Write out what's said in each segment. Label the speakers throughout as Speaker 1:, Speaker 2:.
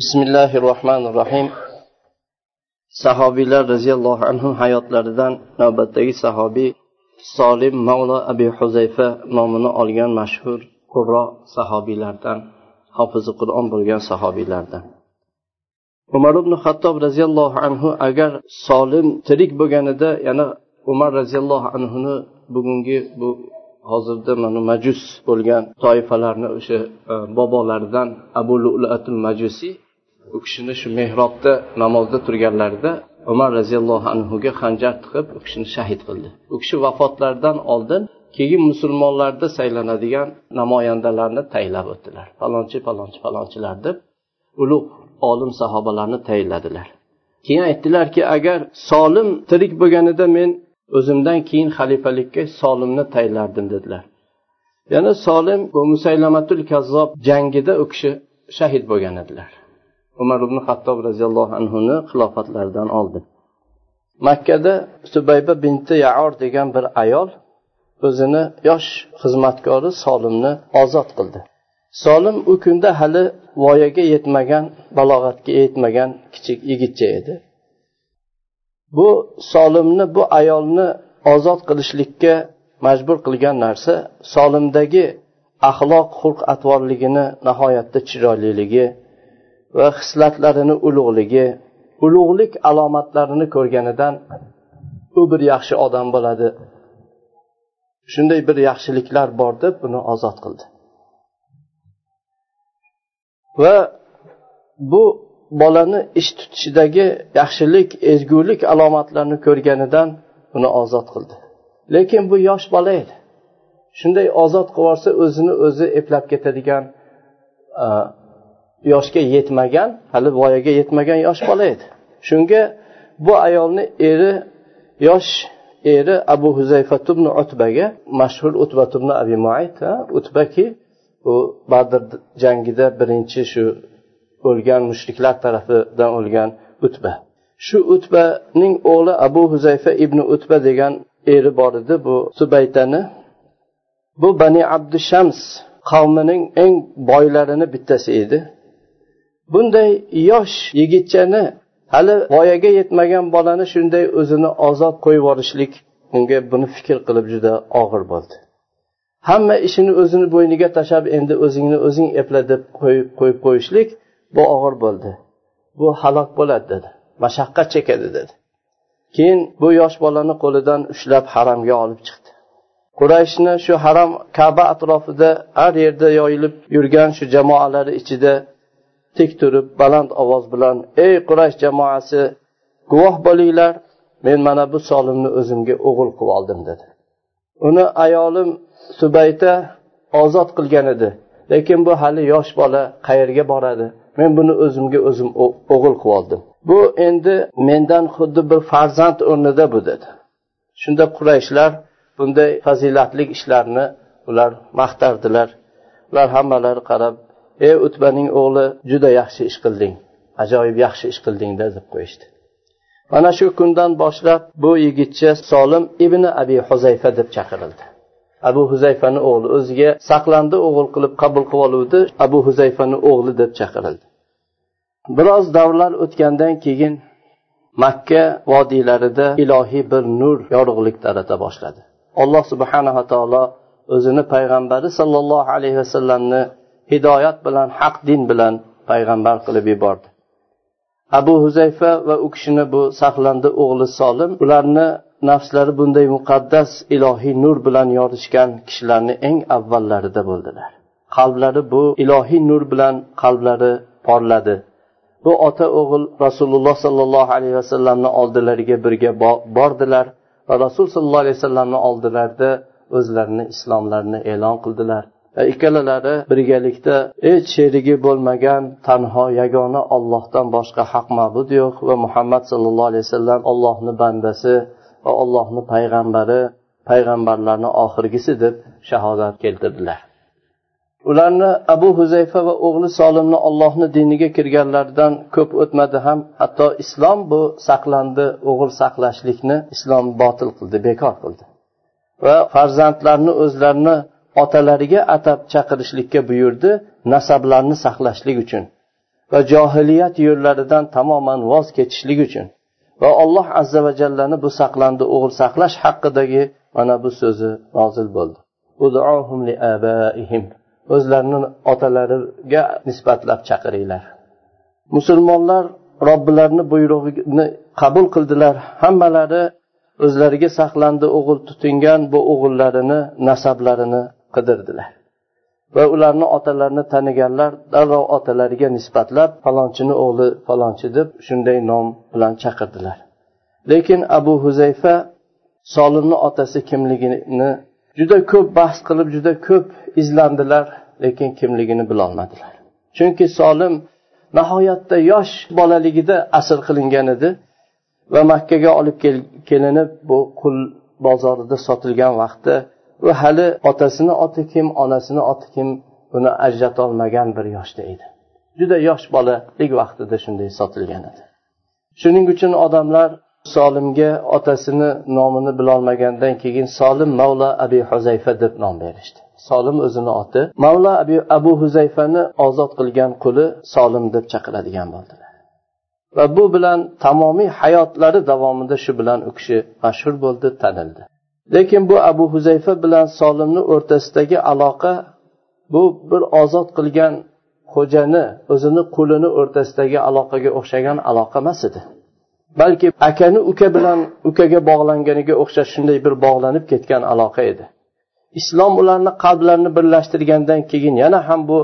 Speaker 1: bismillahi rohmanir rohim sahobiylar roziyallohu anhu hayotlaridan navbatdagi sahobiy solim mavlo abi huzayfa nomini olgan mashhur qurro sahobiylardan hofizi qur'on bo'lgan sahobiylardan umar ibn hattob roziyallohu anhu agar solim tirik bo'lganida yana umar roziyallohu anhuni bugungi bu hozirda mana majus bo'lgan toifalarni o'sha e, bobolaridan abu lulatul majusiy u kishini shu mehrobda namozda turganlarida umar roziyallohu anhuga hanjar tiqib u kishini shahid qildi. U kishi vafotlaridan oldin keyin musulmonlarda saylanadigan namoyandalarni tayinlab o'tdilar. Falonchi falonchi falonchilar deb ulug' olim sahobalarni tayinladilar keyin aytdilarki agar solim tirik bo'lganida men o'zimdan keyin xalifalikka solimni tayinlardim dedilar. Yana solim bu musaylamatul kazzob jangida u kishi shahid bo'lgan edilar. Umar ibn hattob roziyallohu anhuni xilofatlaridan oldi. Makkada subayba binti yaor degan bir ayol o'zini yosh xizmatkori solimni ozod qildi. Solim u kunda hali voyaga yetmagan balog'atga yetmagan kichik yigitcha edi. Bu solimni bu ayolni ozod qilishlikka majbur qilgan narsa solimdagi axloq xulq atvorligini nihoyatda chiroyliligi va hislatlarini ulug'ligi ulug'lik alomatlarini ko'rganidan u bir yaxshi odam bo'ladi. Shunday bir yaxshiliklar bor deb uni ozod qildi. Va bu bolani ish tutishidagi yaxshilik ezgulik alomatlarini ko'rganidan uni ozod qildi. Lekin bu yosh bola edi. Shunday ozod qilib yuborsa o'zini o'zi eplab ketadigan yoshga yetmagan hali voyaga yetmagan yosh bola edi. Shunga bu ayolni eri yosh eri abu huzayfat ibn utbaga mashhur utbat ibn abi muayt utbaki u badr jangida birinchi shu o'lgan mushriklar tarafidan o'lgan utba. Shu utbaning o'g'li abu huzayfa ibn utba degan eri bor edi bu subaytani. Bu bani abdushams qavmining eng boylarini bittasi edi. Bunday yosh yigitchani hali voyaga yetmagan bolani shunday o'zini ozod qo'yib yuborishlik unga buni fikr qilib juda og'ir bo'ldi. Hamma ishini o'zini bo'yniga tashlab endi o'zingni o'zing epla deb qo'yib qo'yib qo'yishlik bu og'ir bo'ldi. Bu halok bo'ladi dedi mashaqqat chekadi dedi. Keyin bu yosh bolani qo'lidan ushlab haramga olib chiqdi. Qurayshni shu haram kaba atrofida har yerda yoyilib yurgan shu jamoalari ichida tik turib baland ovoz bilan ey qurash jamoasi guvoh bo'linglar men mana bu solimni o'zimga o'g'il qilib oldim dedi. Uni ayolim subayta ozod qilgan edi lekin bu hali yosh bola qayerga boradi? Men buni o'zimga o'zim o'g'il qilib oldim. Bu endi mendan xuddi bir farzand o'rnida bu dedi. Shunda qurayshlar bunday fazilatli ishlarni ular maqtardilar. Ular hammalari qarab ey utbaning o'g'li juda yaxshi ish qilding. Ajoyib yaxshi ish qilding deb qo'yishdi. Mana shu kundan boshlab bu yigitcha solim ibn abi huzayfa deb chaqirildi. Abu huzayfani o'g'li o'ziga saqlandi o'g'il qilib qabul qilib oluvdi abu huzayfani o'g'li deb chaqirildi. Biroz davrlar o'tgandan keyin makka vodiylarida ilohiy bir nur yorug'lik tarata boshladi. Alloh subhanava taolo o'zini payg'ambari sollallohu alayhi vasallamni hidoyat bilan haq din bilan payg'ambar qilib yubordi. Abu huzayfa va u kishini bu saqlandi o'g'li solim ularni nafslari bunday muqaddas ilohiy nur bilan yorishgan kishilarni eng avvallarida bo'ldilar. Qalblari bu ilohiy nur bilan qalblari porladi. Bu ota o'g'il rasululloh sollallohu alayhi vasallamni oldilariga birga bordilar va rasul sollallohu alayhi vasallamni oldilarida o'zlarini islomlarini e'lon qildilar. E, ikkalalari birgalikda hech sherigi bo'lmagan tanho yagona ollohdan boshqa haq ma'bud yo'q va muhammad sallallohu alayhi vasallam ollohni bandasi va ollohni payg'ambari payg'ambarlarni oxirgisi deb shahodat keltirdilar. Ularni abu huzayfa va o'g'li solimni ollohni diniga kirganlaridan ko'p o'tmadi ham hatto islom bu saqlandi o'g'il saqlashlikni islom botil qildi bekor qildi. Va farzandlarni o'zlarini otalariga atab chaqirishlikka buyurdi nasablarni saqlashlik uchun va johiliyat yo'llaridan tamoman voz kechishlik uchun. Va alloh azza va jallani bu saqlandi o'g'il saqlash haqidagi mana bu so'zi nozil bo'ldi. O'zlarini otalariga nisbatlab chaqiringlar. Musulmonlar robbilarini buyrug'ini qabul qildilar. Hammalari o'zlariga saqlandi o'g'il tutingan bu o'g'illarini nasablarini qidirdilar. Va ularni otalarini taniganlar darrov otalariga nisbatlab falonchini o'g'li falonchi deb shunday nom bilan chaqirdilar. Lekin abu huzayfa solimni otasi kimligini juda ko'p bahs qilib juda ko'p izlandilar lekin kimligini bilolmadilar. Chunki solim nihoyatda yosh bolaligida asr qilingan edi va makkaga olib kelinib bu qul bozorida sotilgan vaqtda u hali otasini oti kim onasini oti kim buni ajratolmagan bir yoshda edi. Juda yosh bolalik vaqtida shunday sotilgan edi. Shuning uchun odamlar solimga otasini nomini bilolmagandan keyin solim mavla abi huzayfa deb nom berishdi. Solim o'zini oti mavla abu, abu huzayfani ozod qilgan quli solim deb chaqiradigan bo'ldilar. Va bu bilan tamomiy hayotlari davomida shu bilan u kishi mashhur bo'ldi tanildi. Lekin bu abu huzayfa bilan solimni o'rtasidagi aloqa bu bir ozod qilgan xo'jani o'zini qulini o'rtasidagi aloqaga o'xshagan aloqa emas edi. Balki akani uka bilan ukaga bog'langaniga o'xshash shunday bir bog'lanib ketgan aloqa edi. Islom ularni qalblarini birlashtirgandan keyin yana ham bu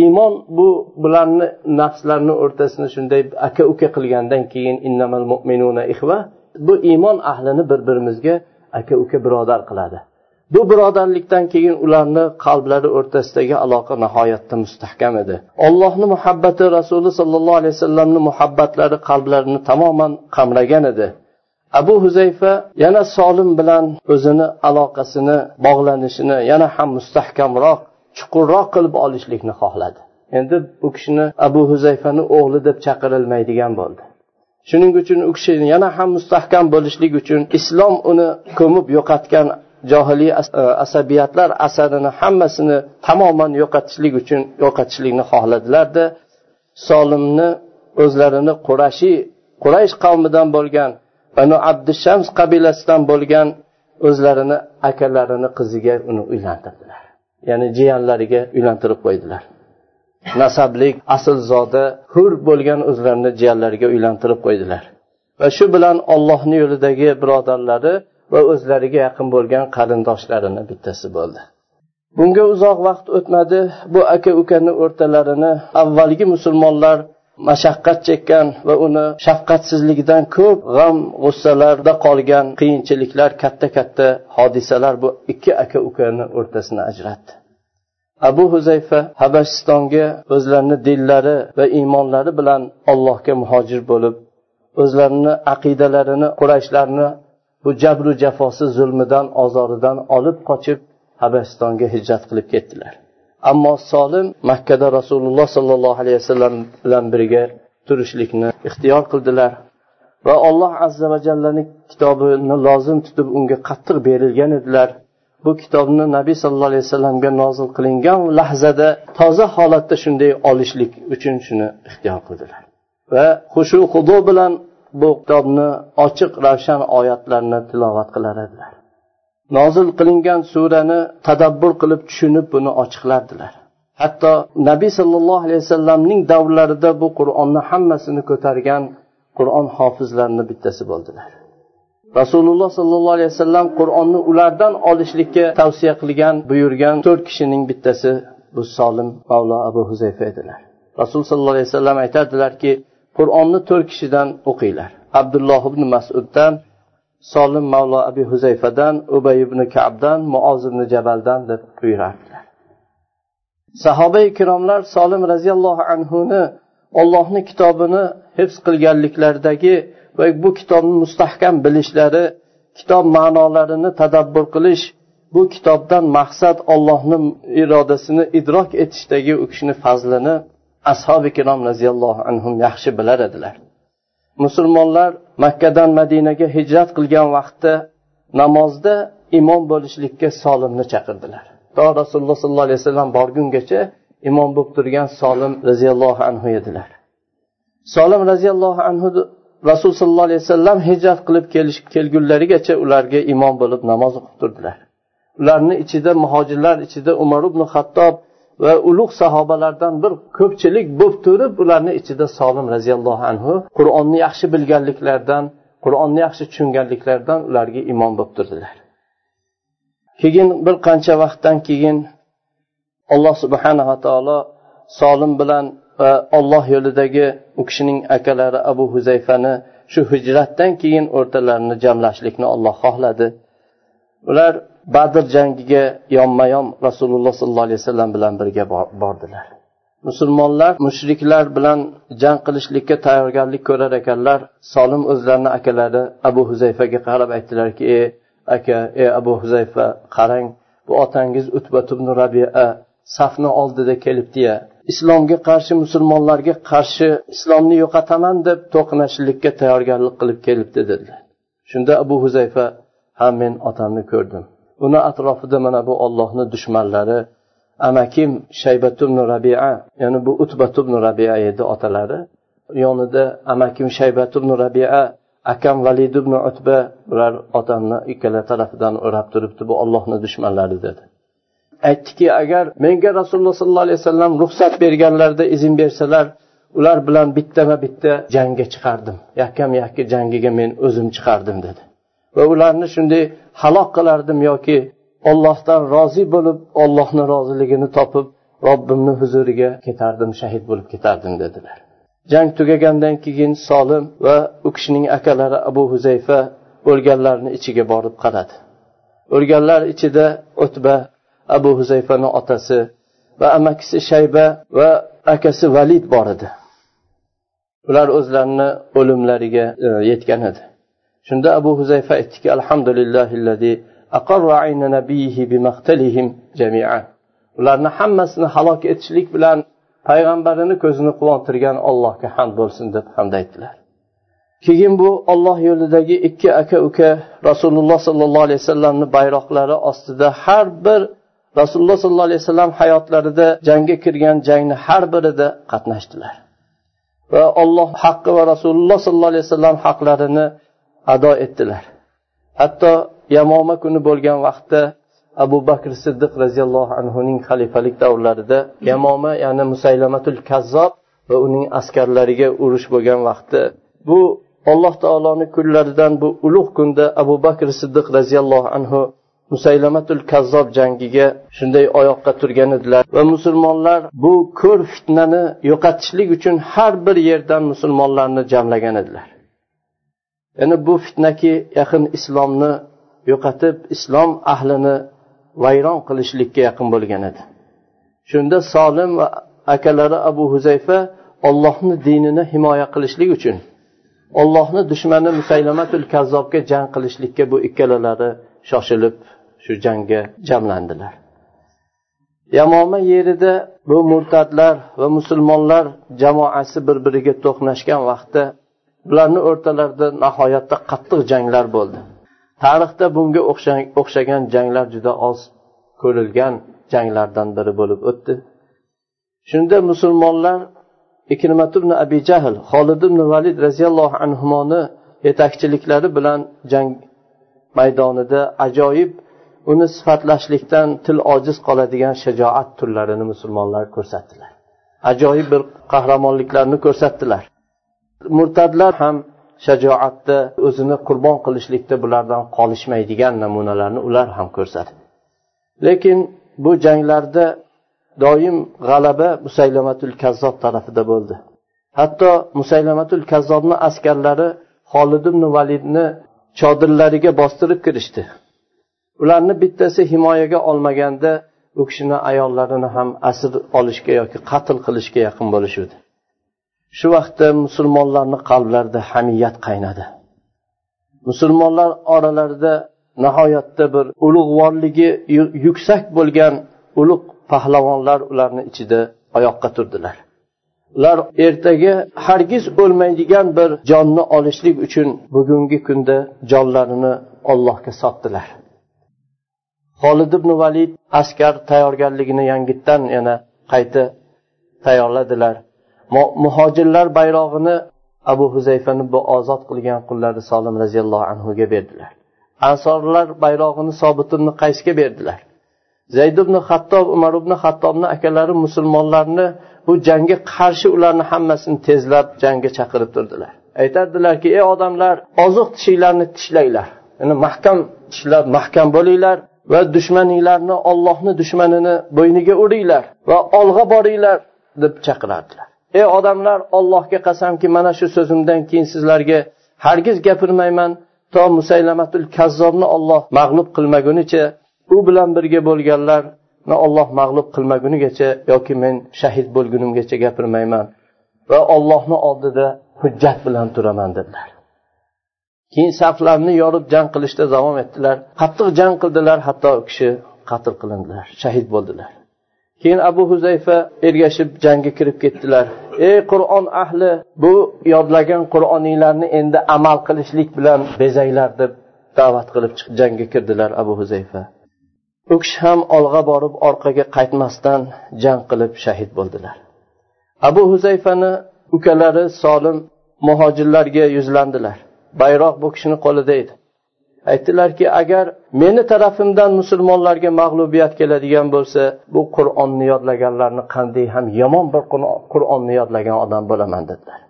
Speaker 1: iymon bu bularni nafslarni o'rtasini shunday aka uka qilgandan keyin innamal mu'minuna ihva bu iymon ahlini bir birimizga aka uka birodar qiladi. Bu birodarlikdan keyin ularni qalblari o'rtasidagi aloqa nihoyatda mustahkam edi. Ollohni muhabbati rasuli sollallohu alayhi vasallamni muhabbatlari qalblarini tamoman qamragan edi. Abu huzayfa yana solim bilan o'zini aloqasini bog'lanishini yana ham mustahkamroq chuqurroq qilib olishlikni xohladi. Endi bu kishini abu huzayfani o'g'li deb chaqirilmaydigan bo'ldi. Shuning uchun u kishi yana ham mustahkam bo'lishlik uchun islom uni ko'mib yo'qotgan johiliy e, asabiyatlar asarini hammasini tamoman yo'qotishlik uchun yo'qotishlikni xohladilarda solimni o'zlarini qurashiy quraysh qavmidan bo'lgan banu abdushams qabilasidan bo'lgan o'zlarini akalarini qiziga uni uylantirdilar. Ya'ni jiyanlariga uylantirib qo'ydilar. Nasablik aslzoda hur bo'lgan o'zlarini jiyanlariga uylantirib qo'ydilar. Va shu bilan ollohni yo'lidagi birodarlari va o'zlariga yaqin bo'lgan qarindoshlarini bittasi bo'ldi. Bunga uzoq vaqt o'tmadi bu aka ukani o'rtalarini avvalgi musulmonlar mashaqqat chekkan va uni shafqatsizligidan ko'p g'am g'ussalarda qolgan qiyinchiliklar katta katta hodisalar bu ikki aka ukani o'rtasini ajratdi. Abu huzayfa habashistonga o'zlarini dillari va iymonlari bilan allohga muhojir bo'lib o'zlarini aqidalarini qurayshlarni bu jabru jafosi zulmidan ozoridan olib qochib habashistonga hijrat qilib ketdilar. Ammo solim makkada rasululloh sollallohu alayhi vasallam bilan birga turishlikni ixtiyor qildilar va alloh azza va jallani kitobini lozim tutib unga qattiq berilgan edilar. Bu kitobni nabiy sallallohu alayhi vasallamga nozil qilingan lahzada toza holatda shunday olishlik uchun shuni ixtiyor qildilar. Va xushu hudu bilan bu kitobni ochiq ravshan oyatlarni tilovat qilar edilar. Nozil qilingan surani tadabbur qilib tushunib buni ochiqlardilar. Hatto nabiy sollallohu alayhi vasallamning davrlarida bu qur'onni hammasini ko'targan qur'on hofizlarini bittasi bo'ldilar. Rasululloh sollallohu alayhi vasallam qur'onni ulardan olishlikka tavsiya qilgan buyurgan to'rt kishining bittasi bu solim mavlo abu huzayfa edilar. Rasul sollallohu alayhi vasallam aytadilarki qur'onni to'rt kishidan o'qinglar. Abdulloh ibn masuddan solim mavlo abi huzayfadan ubay ibn kabdan muoz ibn jabaldan deb buyurardilar. Sahoba ikromlar solim roziyallohu anhuni ollohni kitobini hifz qilganliklaridagi va bu kitobni mustahkam bilishlari kitob ma'nolarini tadabbur qilish bu kitobdan maqsad ollohni irodasini idrok etishdagi u kishini fazlini ashobi ikrom roziyallohu anhu yaxshi bilar edilar. Musulmonlar makkadan madinaga hijrat qilgan vaqtda namozda imom bo'lishlikka solimni chaqirdilar. To rasululloh sollallohu alayhi vasallam borgungacha imom bo'lib turgan solim roziyallohu anhu edilar. Solim roziyallohu anhu rasul sollallohu alayhi vasallam hijrat qilib kelish kelgunlarigacha ularga imom bo'lib namoz o'qib turdilar. Ularni ichida muhojirlar ichida umar ibn hattob va ulug' sahobalardan bir ko'pchilik bo'lib turib ularni ichida solim roziyallohu anhu qur'onni yaxshi bilganliklaridan qur'onni yaxshi tushunganliklaridan ularga imom bo'lib turdilar. Keyin bir qancha vaqtdan keyin alloh subhanava taolo solim bilan e, va olloh yo'lidagi u kishining akalari abu huzayfani shu hijratdan keyin o'rtalarini jamlashlikni olloh xohladi. Ular badr jangiga yonma yon rasululloh sollallohu alayhi vasallam bilan birga bordilar. Musulmonlar mushriklar bilan jang qilishlikka tayyorgarlik ko'rar ekanlar solim o'zlarini akalari abu huzayfaga qarab aytdilarki ey aka ey abu huzayfa qarang bu otangiz utbat ibn rabia safni oldida kelibdiya islomga qarshi musulmonlarga qarshi islomni yo'qotaman deb to'qnashishlikka tayyorgarlik qilib kelibdi dedilar. Shunda abu huzayfa ha men otamni ko'rdim. Uni atrofida mana bu ollohni dushmanlari amakim shaybatubn rabia ya'ni bu utbatubn rabia edi otalari. Yonida amakim shaybatubn rabia akam valid ibn utba ular otamni ikkala tarafidan o'rab turibdi bu ollohni dushmanlari dedi. Aytdiki agar menga rasululloh sollallohu alayhi vasallam ruxsat berganlarida izn bersalar ular bilan bittama bitta jangga chiqardim. Yakkam yakka jangiga men o'zim chiqardim dedi. Va ularni shunday halok qilardim yoki ollohdan rozi bo'lib ollohni roziligini topib robbimni huzuriga ketardim shahid bo'lib ketardim dedilar. Jang tugagandan keyin solim va u kishining akalari abu huzayfa o'lganlarni ichiga borib qaradi. O'lganlar ichida o'tba abu huzayfani otasi va amakisi shayba va akasi valid bor edi. Ular o'zlarini o'limlariga e, yetgan edi. Shunda abu huzayfa aytdiki alhamdulillahi ularni hammasini halok etishlik bilan payg'ambarini ko'zini quvontirgan allohga hamd bo'lsin deb hamd aytdilar. Keyin bu olloh yo'lidagi ikki aka uka rasululloh sollallohu alayhi vasallamni bayroqlari ostida har bir rasululloh sollallohu alayhi vasallam hayotlarida jangga kirgan jangni har birida qatnashdilar. Va olloh haqqi va rasululloh sollallohu alayhi vasallam haqlarini ado etdilar. Hatto yamoma kuni bo'lgan vaqtda abu bakr siddiq roziyallohu anhuning xalifalik davrlarida yamoma ya'ni musaylamatul kazzob va uning askarlariga urush bo'lgan vaqtda bu alloh taoloni kunlaridan bu ulug' kunda abu bakr siddiq roziyallohu anhu musaylamatul kazzob jangiga shunday oyoqqa turgan edilar. Va musulmonlar bu ko'r fitnani yo'qotishlik uchun har bir yerdan musulmonlarni jamlagan edilar. Ya'ni bu fitnaki yaqin islomni yo'qotib islom ahlini vayron qilishlikka yaqin bo'lgan edi. Shunda solim va akalari abu huzayfa ollohni dinini himoya qilishlik uchun ollohni dushmani musaylamatul kazzobga jang qilishlikka bu ikkalalari shoshilib shu jangga jamlandilar. Yamoma yerida bu murtadlar va musulmonlar jamoasi bir biriga to'qnashgan vaqtda bularni o'rtalarida nihoyatda qattiq janglar bo'ldi. Tarixda bunga o'xshagan janglar juda oz ko'rilgan janglardan biri bo'lib o'tdi. Shunda musulmonlar ikrimat ibn abi jahl holid ibn valid roziyallohu anhuni yetakchiliklari bilan jang maydonida ajoyib uni sifatlashlikdan til ojiz qoladigan shajoat turlarini musulmonlar ko'rsatdilar. Ajoyib bir qahramonliklarni ko'rsatdilar. Murtadlar ham shajoatda o'zini qurbon qilishlikda bulardan qolishmaydigan namunalarni ular ham ko'rsatdi. Lekin bu janglarda doim g'alaba musaylamatul kazzob tarafida bo'ldi. Hatto musaylamatul kazzobni askarlari holid ibn validni chodirlariga bostirib kirishdi. Ularni bittasi himoyaga olmaganda u kishini ayollarini ham asir olishga yoki qatl qilishga yaqin bo'lishuvdi. Shu vaqtda musulmonlarni qalblarida hamiyat qaynadi. Musulmonlar oralarida nihoyatda bir ulug'vorligi yuksak bo'lgan ulug' pahlavonlar ularni ichida oyoqqa turdilar. Ular ertaga hargiz o'lmaydigan bir jonni olishlik uchun bugungi kunda jonlarini ollohga sotdilar. Xolid ibn valid askar tayyorgarligini yangitdan yana qayta tayyorladilar. Muhojirlar bayrog'ini abu huzayfani bu ozod qilgan qullari solim roziyallohu anhuga berdilar. Ansorlar bayrog'ini sobit ibn qaysga berdilar. Zayd ibn hattob umar ibn hattobni akalari musulmonlarni bu jangga qarshi ularni hammasini tezlab jangga chaqirib turdilar. Aytardilarki ey odamlar oziq tishinglarni tishlanglar ya'ni mahkam tishlab mahkam bo'linglar va dushmaninglarni ollohni dushmanini bo'yniga uringlar va olg'a boringlar deb chaqirardilar. Ey odamlar ollohga qasamki mana shu so'zimdan keyin sizlarga hargiz gapirmayman to musaylamatul kazzobni olloh mag'lub qilmagunicha u bilan birga bo'lganlarni olloh mag'lub qilmagunigacha yoki men shahid bo'lgunimgacha gapirmayman va ollohni oldida hujjat bilan turaman dedilar. Keyin saflarni yorib jang qilishda davom etdilar. Qattiq jang qildilar hatto u kishi qatl qilindilar shahid bo'ldilar. Keyin abu huzayfa ergashib jangga kirib ketdilar. Ey qur'on ahli bu yodlagan qur'oninglarni endi amal qilishlik bilan bezanglar deb da'vat qilib jangga kirdilar abu huzayfa. U kishi ham olg'a borib orqaga qaytmasdan jang qilib shahid bo'ldilar. Abu huzayfani ukalari solim muhojirlarga yuzlandilar. Bayroq bu kishini qo'lida edi aytdilarki agar meni tarafimdan musulmonlarga mag'lubiyat keladigan bo'lsa bu qur'onni yodlaganlarni qanday ham yomon bir qur'onni yodlagan odam bo'laman dedilar.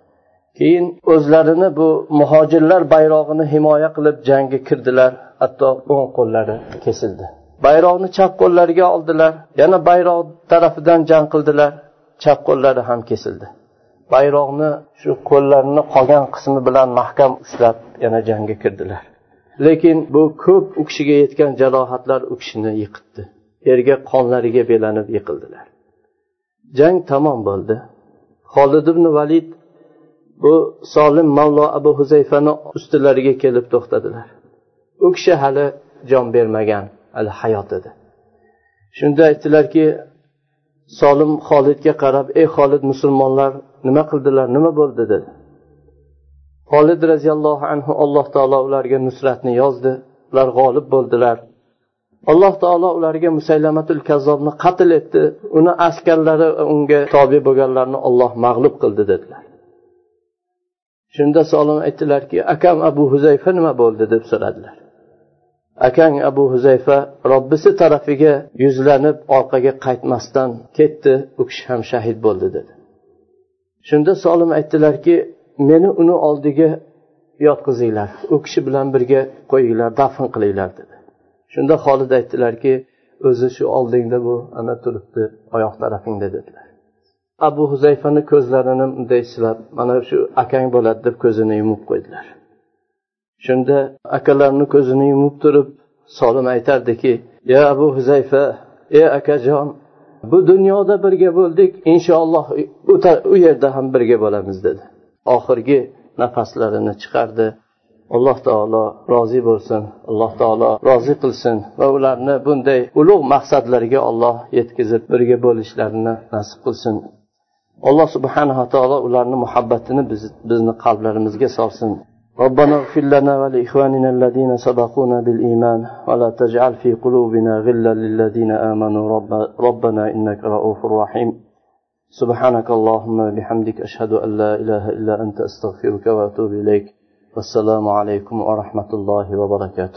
Speaker 1: Keyin o'zlarini bu muhojirlar bayrog'ini himoya qilib jangga kirdilar hatto o'ng qo'llari kesildi. Bayroqni chap qo'llariga oldilar yana bayroq tarafidan jang qildilar chap qo'llari ham kesildi. Bayroqni shu qo'llarini qolgan qismi bilan mahkam ushlab yana jangga kirdilar. Lekin bu ko'p u kishiga yetgan jarohatlar u kishini yiqitdi. Yerga qonlariga belanib yiqildilar. Jang tamom bo'ldi. Holid ibn valid bu solim mavlo abu huzayfani ustilariga kelib to'xtadilar. U kishi hali jon bermagan hali hayot edi. Shunda aytdilarki solim xolidga qarab ey xolid musulmonlar nima qildilar nima bo'ldi dedi. Xolid roziyallohu anhu alloh taolo ularga nusratni yozdi. Ular g'olib bo'ldilar. Alloh taolo ularga musaylamatul kazzobni qatl etdi. Uni askarlari unga tobe bo'lganlarni olloh mag'lub qildi dedilar. Shunda solim aytdilarki akam abu huzayfa nima bo'ldi? deb so'radilar. Akang abu huzayfa robbisi tarafiga yuzlanib orqaga qaytmasdan ketdi u kishi ham shahid bo'ldi dedi. Shunda solim aytdilarki meni uni oldiga yotqizinglar. U kishi bilan birga qo'yinglar dafn qilinglar dedi. Shunda xolid aytdilarki o'zi shu oldingda bu ana turibdi oyoq tarafingda dedilar. Abu huzayfani ko'zlarini bunday silab mana shu akang bo'ladi deb ko'zini yumib qo'ydilar. Shunda akalarini ko'zini yumib turib solim aytardiki ya abu huzayfa ey akajon bu dunyoda birga bo'ldik inshaalloh u yerda ham birga bo'lamiz dedi. Oxirgi nafaslarini chiqardi. Alloh taolo rozi bo'lsin alloh taolo rozi qilsin va ularni bunday ulug' maqsadlarga olloh yetkazib birga bo'lishlarini nasib qilsin. Alloh subhanava taolo ularni muhabbatini biz, bizni qalblarimizga solsin. ربنا اغفر لنا ولإخواننا الذين سبقونا بالإيمان ولا تجعل في قلوبنا غلا للذين آمنوا. رب ربنا إنك رؤوف رحيم. سبحانك اللهم بحمدك أشهد أن لا إله إلا أنت أستغفرك وأتوب إليك. والسلام عليكم ورحمة الله وبركاته.